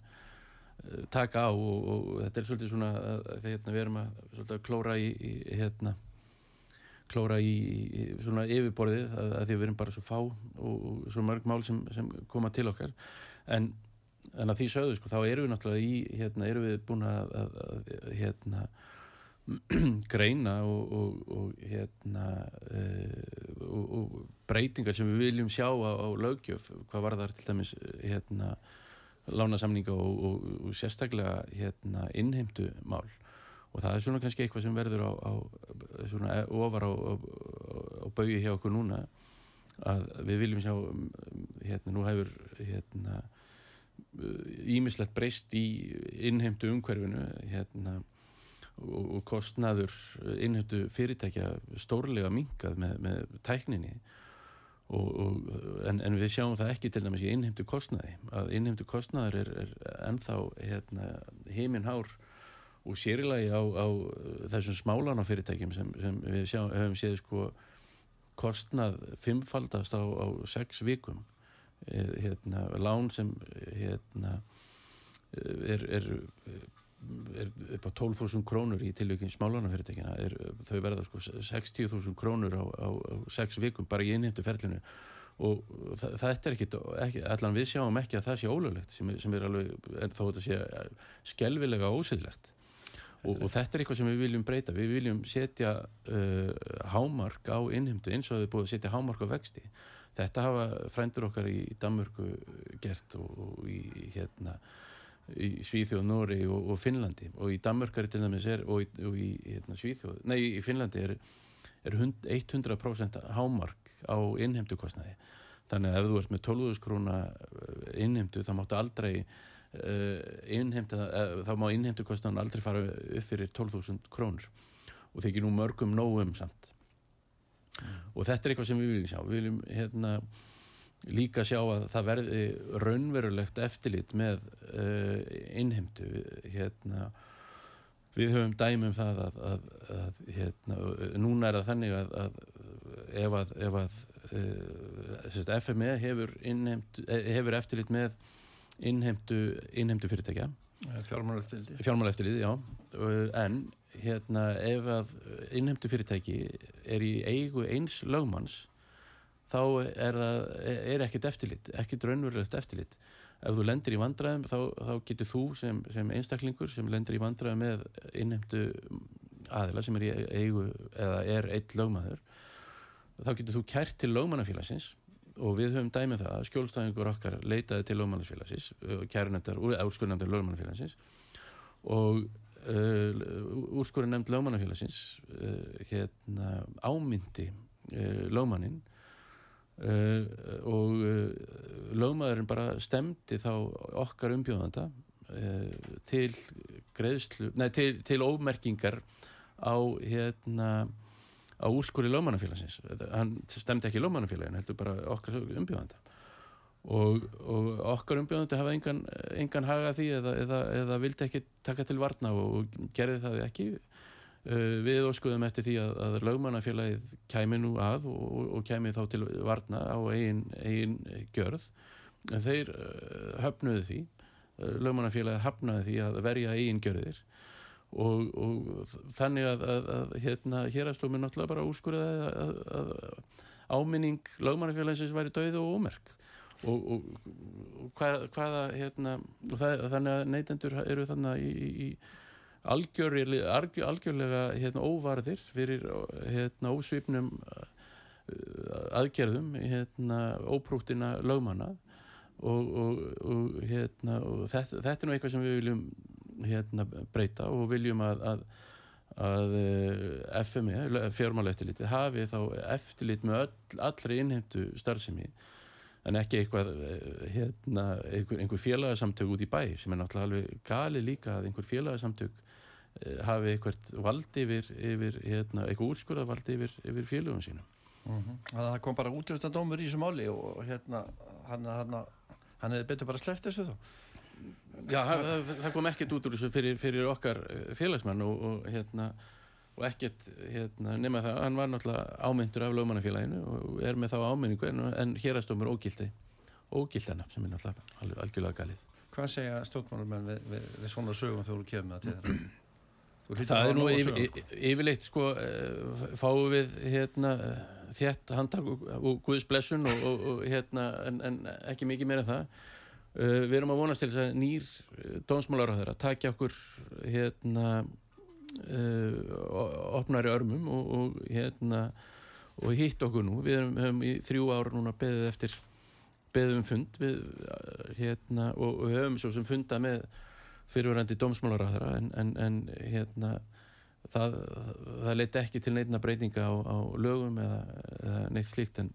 eh, taka á og, og þetta er svolítið svona að, að hérna, við erum að, að klóra í, í hérna klóra í, í svona yfirborðið að, að því við erum bara svo fá og, svo mörg mál sem, sem koma til okkar. En, en að því sögðu sko þá erum við náttúrulega í hérna erum við búin að, að hérna *clears throat* greina og, og, og hérna uh, og, breytingar sem við viljum sjá á, á lögjöf, hvað var það til dæmis hérna lánasamninga og sérstaklega hérna innheimtu mál og það er svona kannski eitthvað sem verður á, á svona ofar á, á baui hjá okkur núna að við viljum sjá hérna nú hefur hérna ímislegt breyst í innheimtu umhverfinu hérna og, kostnaður innhættu fyrirtækja stórlega mingað með, með tækninni. Og, og, en, en við sjáum það ekki til dæmis í innheimtu kostnaði. Að innheimtu kostnaður er, er ennþá hérna, heiminhár og sérilagi á, á þessum smálan á fyrirtækjum sem, sem við sjá, hefum séð sko kostnað fimmfaldast á, á sex vikum. Eh, hérna, lán sem hérna er, er er upp á 12.000 krónur í tilvíkjum smálánafyrirtekina þau verða sko 60.000 krónur á, á, á 6 vikum bara í innheimtu ferlinu. Og það, þetta er ekkit ekki, allan við sjáum ekki að það sé ólöglegt sem, sem er alveg, þó þetta sé skelvilega ósýðlegt og, og þetta er eitthvað sem við viljum breyta. Við viljum setja uh, hámark á innheimtu eins og við búum að setja hámark á vexti. Þetta hafa frændur okkar í Danmörku gert og, og í hérna í Svíþjóð, Nóri og, og Finnlandi. Og í Danmörkari til dæmis er og í, og í hérna, Svíþjóð, nei í Finnlandi er, er 100% hámark á innheimtu kostnaði þannig að ef þú ert með 12.000 króna eh, innheimtu þá máttu aldrei uh, innheimta uh, þá má innheimtu kostnaðan aldrei fara upp fyrir 12.000 krónur. Og ekki nú mörgum nógum samt. Mm. og þetta er eitthvað sem við viljum sjá. Við viljum hérna líka sjá að það verði raunverulegt eftirlit með uh, innheimtu hérna, við höfum dæmum það að, að, að hérna, núna er það þannig að, að ef að, ef uh, FME hefur, innheimtu, eh, hefur eftirlit með innheimtu, innheimtu fyrirtækja. Fjármálaeftirlit já. En hérna, ef að innheimtu fyrirtæki er í eigu eins lögmanns þá er, er ekkert eftirlit, ekkert raunverulegt eftirlit. Ef þú lendir í vandræðum þá, þá getur þú sem, sem einstaklingur sem lendir í vandræðum með innhemdu aðila sem er í eigu eða er eitt lögmaður þá getur þú kært til lögmannafélagsins og við höfum dæmið það að skjólstæðingur okkar leitaði til lögmannafélagsins kærnendar, úrskurðnefndar lögmannafélagsins og uh, úrskurðunemnd lögmannafélagsins uh, hérna ámyndi uh, lögmannin Uh, og uh, lögmaðurinn bara stemdi þá okkar umbjóðanda uh, til greiðslu, nei til, til ómerkingar á hérna á úrskóri lögmannafélagsins. Hann stemdi ekki lögmannafélagin heldur bara okkar umbjóðanda. Og, og okkar umbjóðandi hafa engan, engan haga því eða, eða, eða vildi ekki taka til varna og, og gerði það ekki við óskuðum eftir því að, að lögmannafélagið kæmi nú að og, og kæmi þá til varna á eigin, eigin gjörð. Þeir uh, höfnuðu því, uh, lögmannafélagið hafnaði því að verja eigin gjörðir og, og þannig að, að, að hérna, hérastómið náttúrulega bara úrskurðaði að áminning lögmannafélagsins væri döið og ómerk. Og, og, og hvað, hvaða hérna, og það, þannig að neytendur eru þannig í, í algjörlega, algjörlega hérna, óvarðir fyrir hérna, ósvipnum uh, aðgerðum hérna, óprúktina lögmanna og, og, og, hérna, og þetta, þetta er nú eitthvað sem við viljum hérna, breyta og viljum að, að, að uh, FME, fjármála eftirliti hafi þá eftirlit með öll, allri innheimtu starfsemi en ekki eitthvað eh, hérna, einhver, einhver félagasamtök út í bæ sem er náttúrulega alveg gali líka að einhver félagasamtök eh, hafi eitthvað vald yfir, yfir hérna, eitthvað úrskurða vald yfir, yfir félagum sínum. Þannig að það kom bara útjöfstadómur í þessu máli og hérna hann, hann, hann hefði betur bara sleppt þessu þá. Já, það, það kom ekkert út úr þessu fyrir, fyrir okkar eh, félagsmann og, og hérna og ekkert hérna, nema það, hann var náttúrulega ámyndur af lögmannafélaginu og er með þá ámynningu en, en hérastómur ógildi ógildana sem er náttúrulega algjörlega galið. Hvað segja stjórnmálumenn við, við, við svona sögum þú kemur með það til þeirra? Það að er nú yfir, yfirleitt sko eh, fáum við hérna þétt handtak og, og Guðs blessun og, og, og hérna en, en ekki mikið meira það. Uh, við erum að vonast til þess að nýr dónsmálar á þeirra takja okkur hérna uh, opnari örmum og, og hérna og hitt okkur nú, við erum, höfum í þrjú ára núna beðið eftir beðum fund við, hérna, og, og höfum svo sem funda með fyrirverandi dómsmálaráðara en, en, en hérna það, það leiti ekki til neitna breytinga á, á lögum eða, eða neitt slíkt en,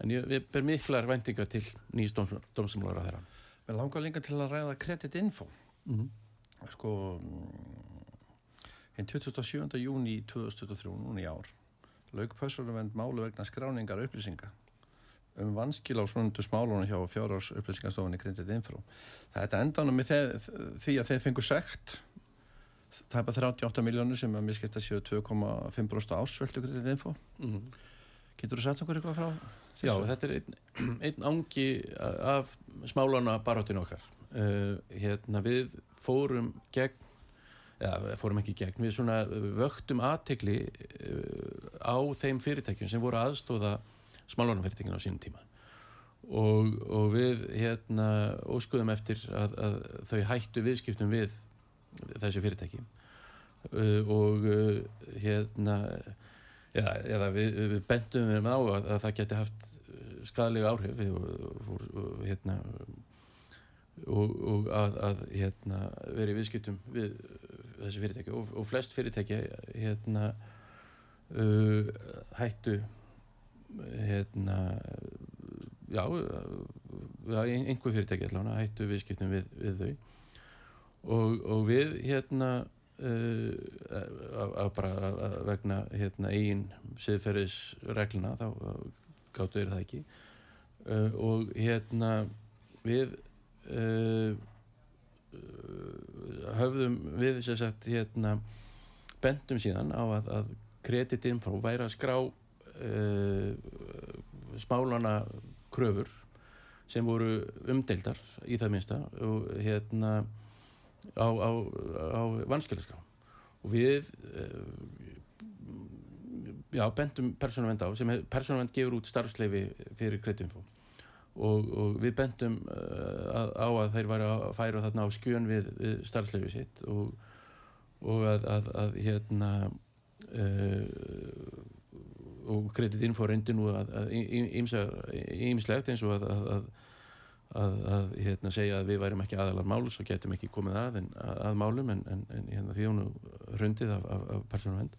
en ég, við ber miklar væntingar til nýjast dómsmálaráðara Mér langar líka til að ræða kreditinfo mm -hmm. sko hinn 27. júni 2023, núna í ár lauk pössurvend málu vegna skráningar upplýsinga um vanskil á svonundu smálunum hjá fjárás upplýsingastofunni kreditinfo Þetta endanum með því að þeir fengu sekt það er bara 38 miljónir sem að miskist að séu 2,5% ásvöldu kreditinfo mm -hmm. Getur þú sagt okkur eitthvað frá þessu? Já, þetta er einn, einn ángi af smálana baráttinu okkar. Uh, hérna, við fórum gegn, eða fórum ekki gegn, við svona vöktum aðtegli uh, á þeim fyrirtækjum sem voru aðstóða smálánafyrirtækjum á sínum tíma. Og, og við hérna, óskuðum eftir að, að þau hættu viðskiptum við þessi fyrirtæki. Uh, og hérna Já, eða við, við bendum við á að, að það geti haft skadalega áhrif og, og, hérna, og, og að, að hérna, veri viðskiptum við þessi fyrirtæki og flest fyrirtæki hérna, uh, hættu hérna já, já einhver fyrirtæki allavega, hættu viðskiptum við, við þau. Og við hérna Uh, að bara að vegna hérna, eigin siðferðisregluna þá gáttu er það ekki. Uh, og hérna við uh, höfðum við sem sagt hérna bendum síðan á að, að kreditinfró væri að skrá smálana kröfur sem voru umdeildar í það minsta og hérna á, á, á vanskilaskrá. Og við já, bendum persónavend á sem persónavend gefur út starfsleifi fyrir kreditinfo og, og við bendum uh, á að þeir væri að færa þarna á skjön við, við starfsleifi sitt og, og að, að, að hérna uh, og kreditinfo reyndi nú að ímislegt eins og að, að að, að hérna, segja að við værim ekki aðalar máls og getum ekki komið að, en, að, málum en, en, en hérna, því hún hrundið af, af, af persónavend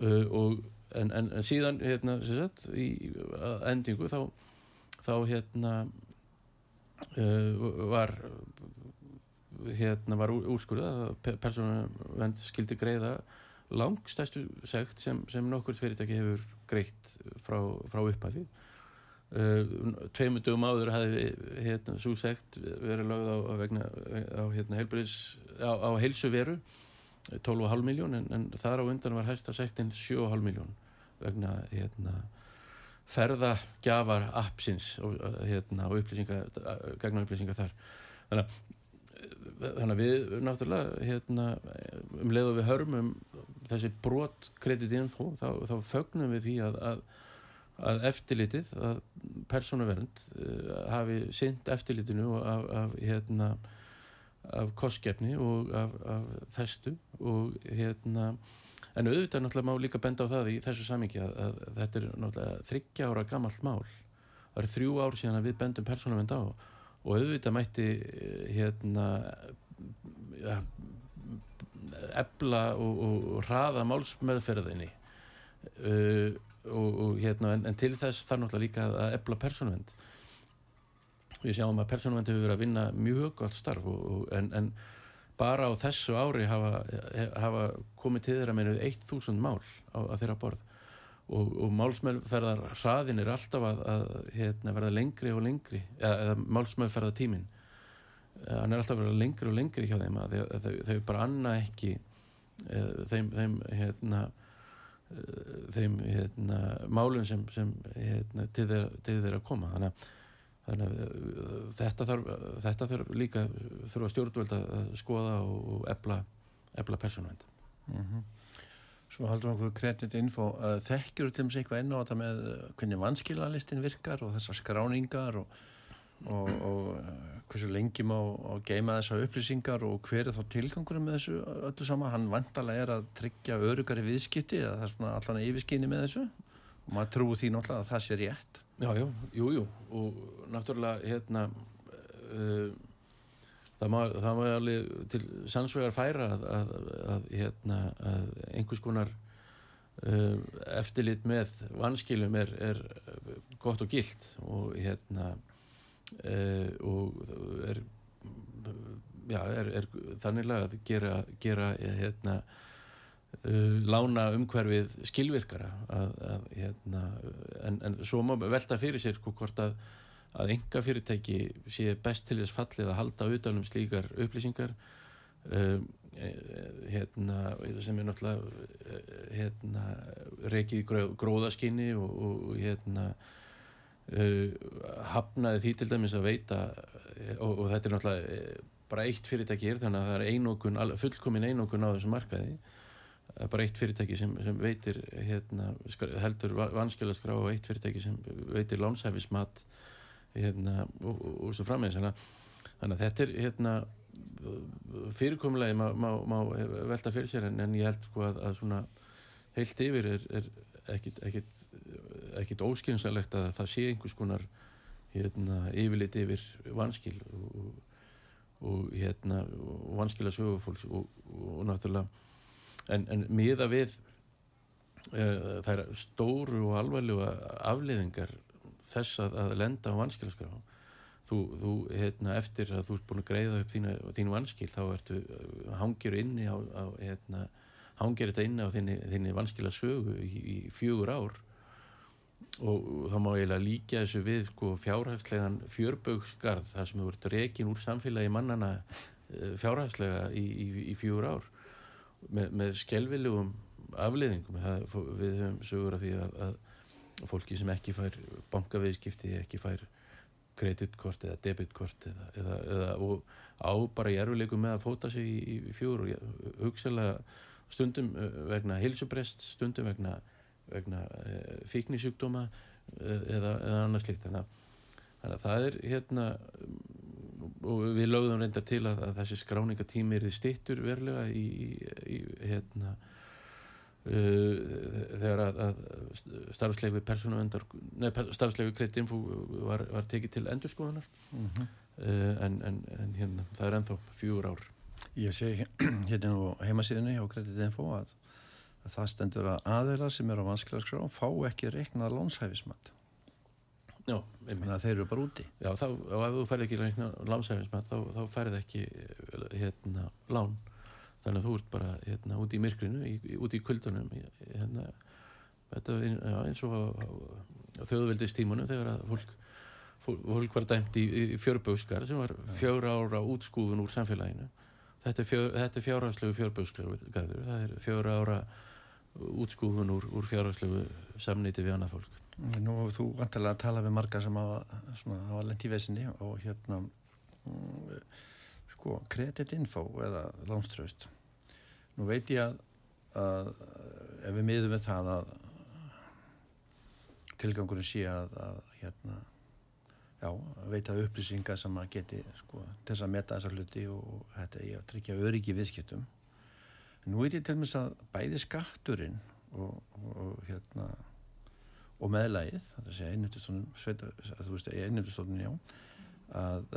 uh, og en, síðan hérna, sagt, í endingu þá, þá hérna uh, var hérna var úrskurðað að persónavend skildi greiða langstæstu segt sem, sem nokkur fyrirtæki hefur greitt frá, frá upphæfi Uh, tveimur dögum áður hefði hérna, svo segt verið lögð á, á, hérna, á, á heilsuveru 12,5 miljón en, en þar á undan var hægsta sektin 7,5 miljón vegna hérna, ferðagjafar appsins og hérna, upplýsinga, gegna upplýsinga þar. Þannig að, þannig að við náttúrulega hérna, um leið og við hörmum þessi brot kreditinfo þá, þá fögnum við því að, að að eftirlitið, að persónuvernd uh, hafi synd eftirlitinu af, af, hérna, af kostgefni og af, af festu og hérna en auðvitað náttúrulega má líka benda á það í þessu samingi að, að þetta er náttúrulega þryggja ára gammalt mál. Það er þrjú ár síðan að við bendum persónuvernd á. og auðvitað mætti hérna ja, ebla og, og, og hraða málsmeðferðinni. Uh, og, og hérna en, en til þess þarf náttúrulega líka að ebla persónvend við sjáum að persónuvernd hefur verið að vinna mjög gott starf og, og, en, en bara á þessu ári hafa, hafa komið til þeirra meinu 1000 mál á, á þeirra borð og, og málsmeðferðar hraðin er alltaf að, að hérna, verða lengri og lengri eða, eða málsmeðferðar tímin hann er alltaf að verða lengri og lengri hjá þeim að þau, þau, bara anna ekki eða, þeim, þeim hérna þeim hérna, málum sem, sem hérna, til, til þeirra koma. Þannig að, þannig að þetta, þarf, þetta þarf líka þurfa stjórnvöld að skoða og ebla, ebla persónavend mm -hmm. Svo haldur okkur kreditinfo þekkjur til og með sig eitthvað enn á þetta með hvernig vanskilalistin virkar og þessar skráningar og, og, og hversu lengi má geima þessar upplýsingar og hver er þá tilgangurum með þessu öllu sama, hann vantalega er að tryggja örugari viðskipti eða það er svona allan yfirskinni með þessu? Og maður trúi því náttúrulega að það sé rétt. Já, já, jú, jú. Og náttúrulega hérna uh, það má, það má alveg til sannsvegar færa að, að, að, hérna, að einhvers konar uh, eftirlit með vanskilum er, er gott og gilt og hérna uh, og er já, er, er þanniglega að gera, gera hérna Uh, lána umhverfið skilvirkara að, að, hérna, en, en svo má velta fyrir sér sko hvort að, að enga fyrirtæki sé best til þess fallið að halda utanum slíkar upplýsingar. Uh, hérna, sem er náttúrulega hérna, reikið gró, gróðaskinni og, og hérna uh, hafnaði því til dæmis að veita og, og þetta er náttúrulega bara eitt fyrirtæki er þannig að það er einokun, fullkomin einokun á þessum markaði. Bara eitt fyrirtæki sem, sem veitir hérna, heldur vanskjöla skrá og eitt fyrirtæki sem veitir lánshæfismat hérna, og, og, og svo frammeins þannig að þetta er hérna, fyrirkomulegi má, má, má velta fyrir sér en, en ég held sko að, að svona heilt yfir er, er ekkit, ekkit, ekkit óskynsalegt að það sé einhvers konar hérna, yfirlit yfir vanskil og, og hérna, vanskila sögufólks og náttúrulega en, en miða við uh, þær stóru og alvarlega afliðingar þess að, að lenda á vanskilaskrá. Þú, þú hérna, eftir að þú ert búin að greiða upp þína, þínu vanskil þá ertu hangir inni á, á hérna, hangir þetta inni á þinni, þinni vanskilasögu í, í fjögur ár. Og þá má ég líka þessu við sko, fjárhagslegan fjörbögsgarð þar sem þú ert rekin úr samfélagi mannana fjárhagslega í, í, í fjögur ár. Með, með skelvilegum afleiðingum. Það, við höfum sögur af því að, að fólki sem ekki fær bankaviðskipti, ekki fær kreditkort eða debitkort eða, eða, eða á bara í erfileikum með að fóta sig í, í fjóru og hugsalega stundum vegna hilsubrest, stundum vegna, vegna e, fíknisjúkdóma e, eða, eða annars slikt þannig að, það er hérna og við lögðum reyndar til að, að þessi skráningatími er stittur verulega í, í hérna þegar að, að starfsleifi persónavendar starfsleifi kredinfú var, var tekið til endurskoðanar mm -hmm. uh, en, en, en hérna það er ennþá fjúur ár. Ég sé *clears throat* hérna á heimasíðinni á kreditinfó að, að það stendur að aðeila sem er á vanskilarskrá fá ekki reiknað lónshæfismat Já, þannig að þeir eru bara úti. Já, þá, ef þú færði ekki lánsæfinsmat þá, þá færði ekki hérna, lán þannig að þú ert bara hérna, úti í myrkrinu í, úti í kuldunum hérna, þetta, já, eins og á, á þjóðveldistímunum þegar að fólk, fólk, var dæmt í, í fjörböskar sem var fjöra ára útskúfun úr samfélaginu. Þetta er, fjör, þetta er fjárhagslegu fjörböskarður það er fjöra ára útskúfun úr, úr fjárhagslegu samniti við annað fólk. Nú hefur þú vantilega að tala við marga sem hafa lent í vesinni og hérna mm, sko, kreditinfo eða lánströst nú veit ég að, að ef við miðum við það að tilgangurinn sé að, að hérna já, veita upplýsingar sem að geti sko, til þess að meta þessa hluti og þetta að tryggja öryggi viðskiptum. Nú veit ég til með að bæði skatturinn og, og, og hérna og meðlægið, það er að segja einnumtustofnun þú veist, einnumtustofnun, já að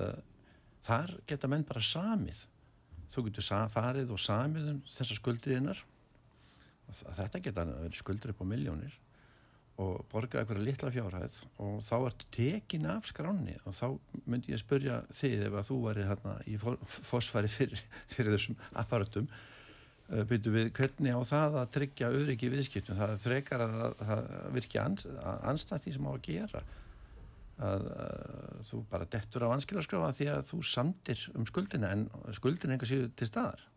þar geta menn bara samið. Þú getur farið og samið um þessar skuldiðinnar þetta geta skuldir upp á miljónir og borgaði eitthvað litla fjárhæð og þá ertu tekin af skráni og þá myndi ég spyrja þið ef að þú væri hérna í fósfæri *laughs* fyrir, fyrir þessum apparatum uh, byrju við hvernig á það að tryggja öryggi viðskiptum, það frekar að það virkja ans, anstætt því sem á að gera að, að þú bara dettur á anskilarskráfa því að þú samtir um skuldina en skuldina enga síðu til staðar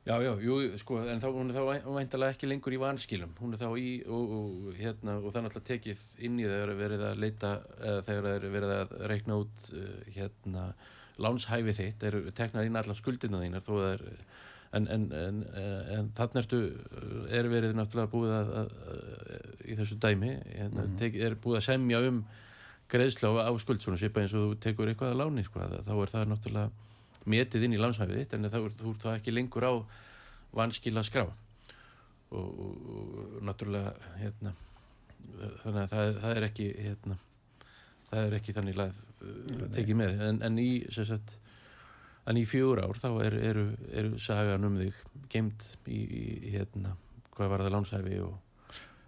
Já, já, jú, sko, en þá, hún er þá væntalega ekki lengur í vanskilum, hún er þá í, og, og, hérna, og það er náttúrulega tekið inn í þegar verið að leita, eða þegar verið að reikna út, uh, hérna, lánshæfi þitt, eru teknar inn allar skuldina þínar, þó það er, en, en, en, en þannig ertu, er verið náttúrulega búið að, að, að í þessu dæmi, hérna, mm -hmm. tek, er búið að semja um greiðsla á skuld, svona svipa eins og þú tekur eitthvað að láni, sko, þá er það náttúrulega metið inn í landshæfið þitt en þá er þú það ekki lengur á vanskila skrá. Og, og, og náttúrulega hérna, þannig að það, það er ekki hérna, það er ekki þannig að uh, tekið með. En, en í sagt, en í fjór ár þá eru, eru, eru sagan um þig gemd í, í hérna, hvað var það landshæfi og,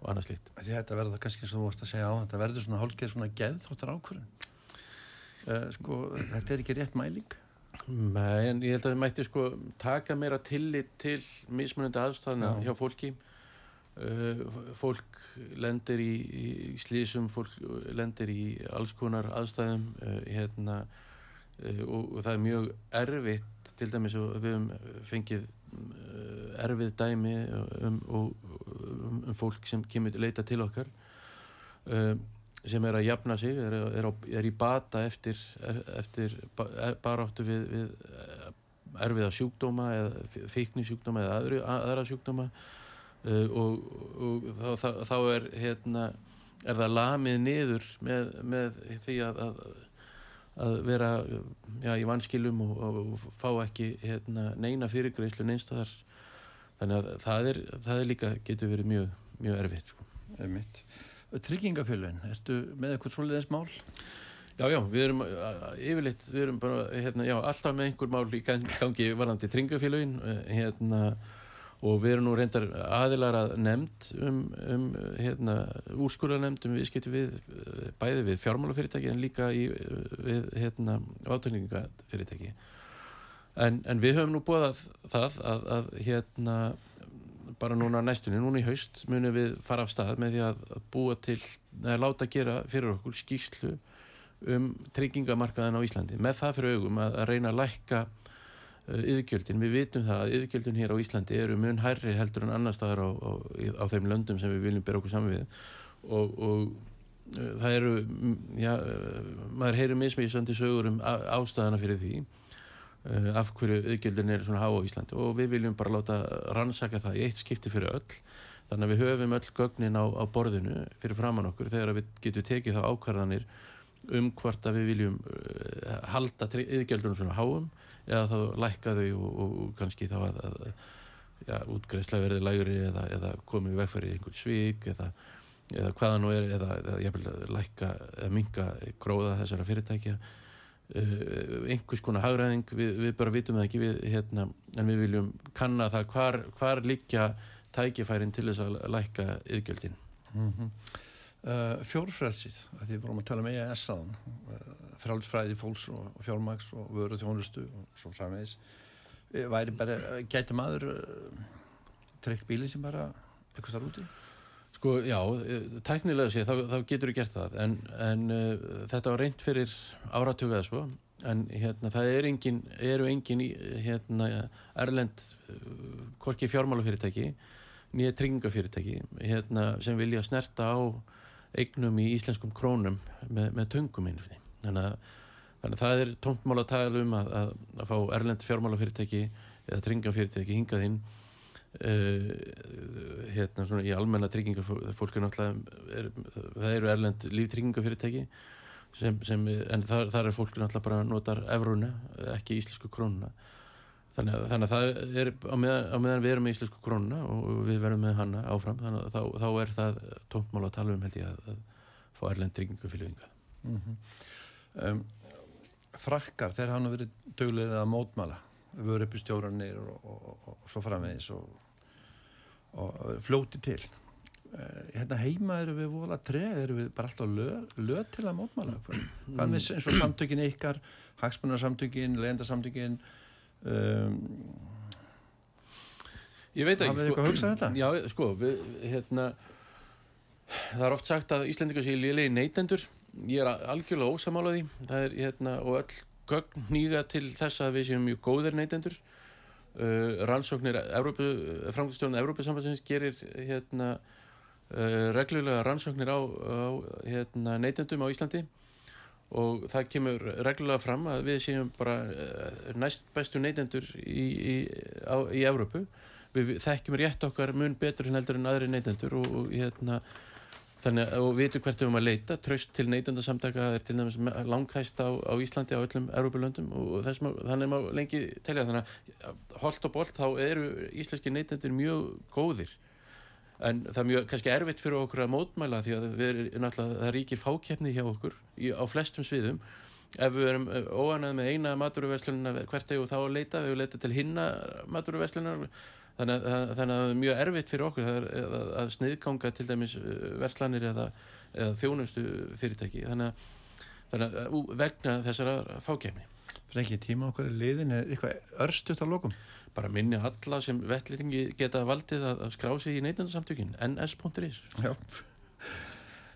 og annað slikt Þetta verður það kannski svo að segja á þetta verður svona hálfgeð svona geðþóttar ákvörðun. Uh, sko, þetta er ekki rétt mæling? Nei, en ég held að við mætti sko taka meira tillit til mismunandi aðstæðina Já. hjá fólki. Uh, fólk lendir í, í slísum, fólk lendir í alls konar aðstæðum uh, hérna uh, og, og það er mjög erfitt til dæmis og við hefum fengið erfið dæmi um, um, um fólk sem kemur leita til okkar uh, sem er að jafna sig, er, er, á, er í bata eftir, eftir baráttu við, við eh, erfiða sjúkdóma eða feikni sjúkdóma eða aðri, aðra sjúkdóma og, og þá, þá, þá er hérna er það lamið niður með, með því að, að, að vera já, í vanskilum og, og fá ekki hérna, neina fyrirgreyslu neinstadar þannig að það er, það er líka getur verið mjög, mjög erfitt sko. Tryggingafjölun, ertu með eitthvað svoleiðis mál? Já, já, við erum yfirleitt, við erum bara, hérna, já, alltaf með einhver mál í gangi varandi tryggingafjölun, eh, hérna, og við erum nú reyndar aðilar að nefnd um, um hérna, úrskurðarnemnd um viðskipti við, bæði við fjármálafyrirtæki en líka í, við, hérna, átökningafyrirtæki. En, en við höfum nú búið að það að, að hérna, bara núna næstunni, núna í haust munum við fara af stað með því að búa til, að láta gera fyrir okkur skýslu um tryggingamarkaðan á Íslandi með það fyrir augum að, að reyna að lækka yðgjöldin, við vitum það að yðgjöldin hér á Íslandi eru mun hærri heldur en annar staðar á, á, á þeim löndum sem við viljum bera okkur saman við. Og, og uh, það eru já, uh, maður heyrir mismísandi sögur um ástæðana fyrir því af hverju auðgjöldin er svona há á Íslandi. Og við viljum bara láta rannsaka það í eitt skipti fyrir öll. Þannig að við höfum öll gögnin á, á borðinu fyrir framann okkur þegar við getum tekið þá ákvarðanir um hvort að við viljum halda auðgjöldunum svona háum eða þá lækka þau og, og, og kannski þá að, að ja, útgreðsla verði lægri eða, eða komið vegfæri í einhvern svík eða, eða hvaða nú er eða, eða lækka eða minga gróða þessara fyrirtækja Uh, einhvers konar hagræðing við, við bara vitum það ekki við, hérna, en við viljum kanna það hvar, hvar líkja tækifærin til þess að lækka yðgjöldin mm -hmm. uh, Fjórfrælsið því við vorum að tala um EAS aðan frálsfræði fólks og, og fjármags og vöru þjónustu og svo framvegis uh, væri bara, uh, gæti maður uh, treykt bíli sem bara eitthvað starf úti? Sko, já, eh, tæknilega sé, þá, þá getur við gert það, en, en uh, þetta var reynd fyrir áratökuða, sko, en hérna, það er engin, eru engin hérna, erlend, korki fjármálafyrirtæki, nýja tryggingafyrirtæki, hérna, sem vilja snerta á eignum í íslenskum krónum með, með töngum einu. Þannig að, þannig að það er tóntmál að tala um að, að, að fá erlend fjármálafyrirtæki eða tryggingafyrirtæki hingað inn. Uh, hérna svona í almenna tryggingar fólk er náttúrulega það eru erlend líftryggingafyrirtæki sem, sem, en þar, þar er fólk náttúrulega bara notar efruna ekki íslensku krónuna. Þannig að, þannig að það er á meðan, á meðan við erum með íslensku krónuna og við verum með hanna áfram þannig að þá, þá er það tóntmál að tala um held ég að, að fá erlend tryggingafyrirtinga mm -hmm. Um, Frakkar þeir hafa verið dögulegðið að mótmala vörupustjóranir og, og, og, og svo framvegis og flóti til. Eh, hérna heima eru við vola treg, eru við bara alltaf lög, lög til að hvað, hvað með eins og samtökin ykkar hagsmunarsamtökin, legendarsamtökin um, Ég veit hafið þið eitthvað að hugsa þetta? Já, sko, við, hérna það er oft sagt að Íslandingar sé liðlega neytendur ég er algjörlega ósamálaði það er, hérna, og öll gögn nýga til þess að við séum mjög góðir neytendur. Uh, rannsóknir framkvæmstjórnum Európa-sambandsins gerir hérna uh, reglulega rannsóknir á, á hérna, neytendum á Íslandi. Og það kemur reglulega fram að við séum bara uh, næst bestu neytendur í, í, í Európu við þekkjum rétt okkar mun betur en heldur en aðri neytendur og, og hérna þannig að við veitum hvert við erum að leita. Tröst til neytendasamtaka er til dæmis langhæst á, á Íslandi á öllum Európa-löndum og þess, þannig má lengi telja. Þannig að holt og bolt þá eru íslenski neytendur mjög góðir. En það er mjög kannski erfitt fyrir okkur að mótmæla því að við það ríkir fákjefni hjá okkur í, á flestum sviðum. Ef við erum óanað með eina maturverslunina hvert hefur þá að leita, við leita til hinna maturverslunar þannig að, það er mjög erfitt fyrir okkur að, að, að sniðganga til dæmis uh, verslanir eða, eða þjónustu fyrirtæki þannig að, þannig að vegna þessara fákjæfni ekki tíma okkar í liðin er eitthvað örstuðt á lokum? Bara minni alla sem vettlýtingi geta valdið að skrá sig í neytandarsamtökin ns.is Já.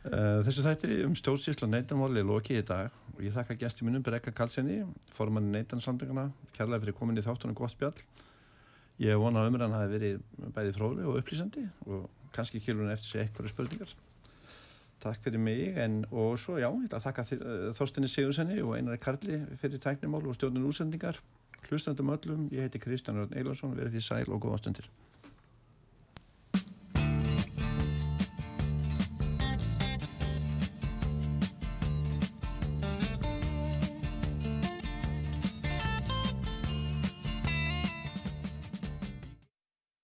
Þessu þætti um stjórnsýsla neytanmáli er lokið í dag. Og ég þakka gæsti minnum Brekka Kalsenni, formann neytansamtönguna kærlega fyrir komin í þáttunum gott spjall Ég vona að umræðan hafi verið bæði fróðleg og upplýsandi og kannski kilurinn eftir sig eitthvað spurningar. Takk fyrir mig en, og svo já, ég ætla að þakka eh, Þórstinni Sigursenni og Einari Karli fyrir tæknimál og stjórnun útsendingar. Hlustandum öllum, ég heiti Kristján Rörn Eilarsson, verið því sæl og góða stundir.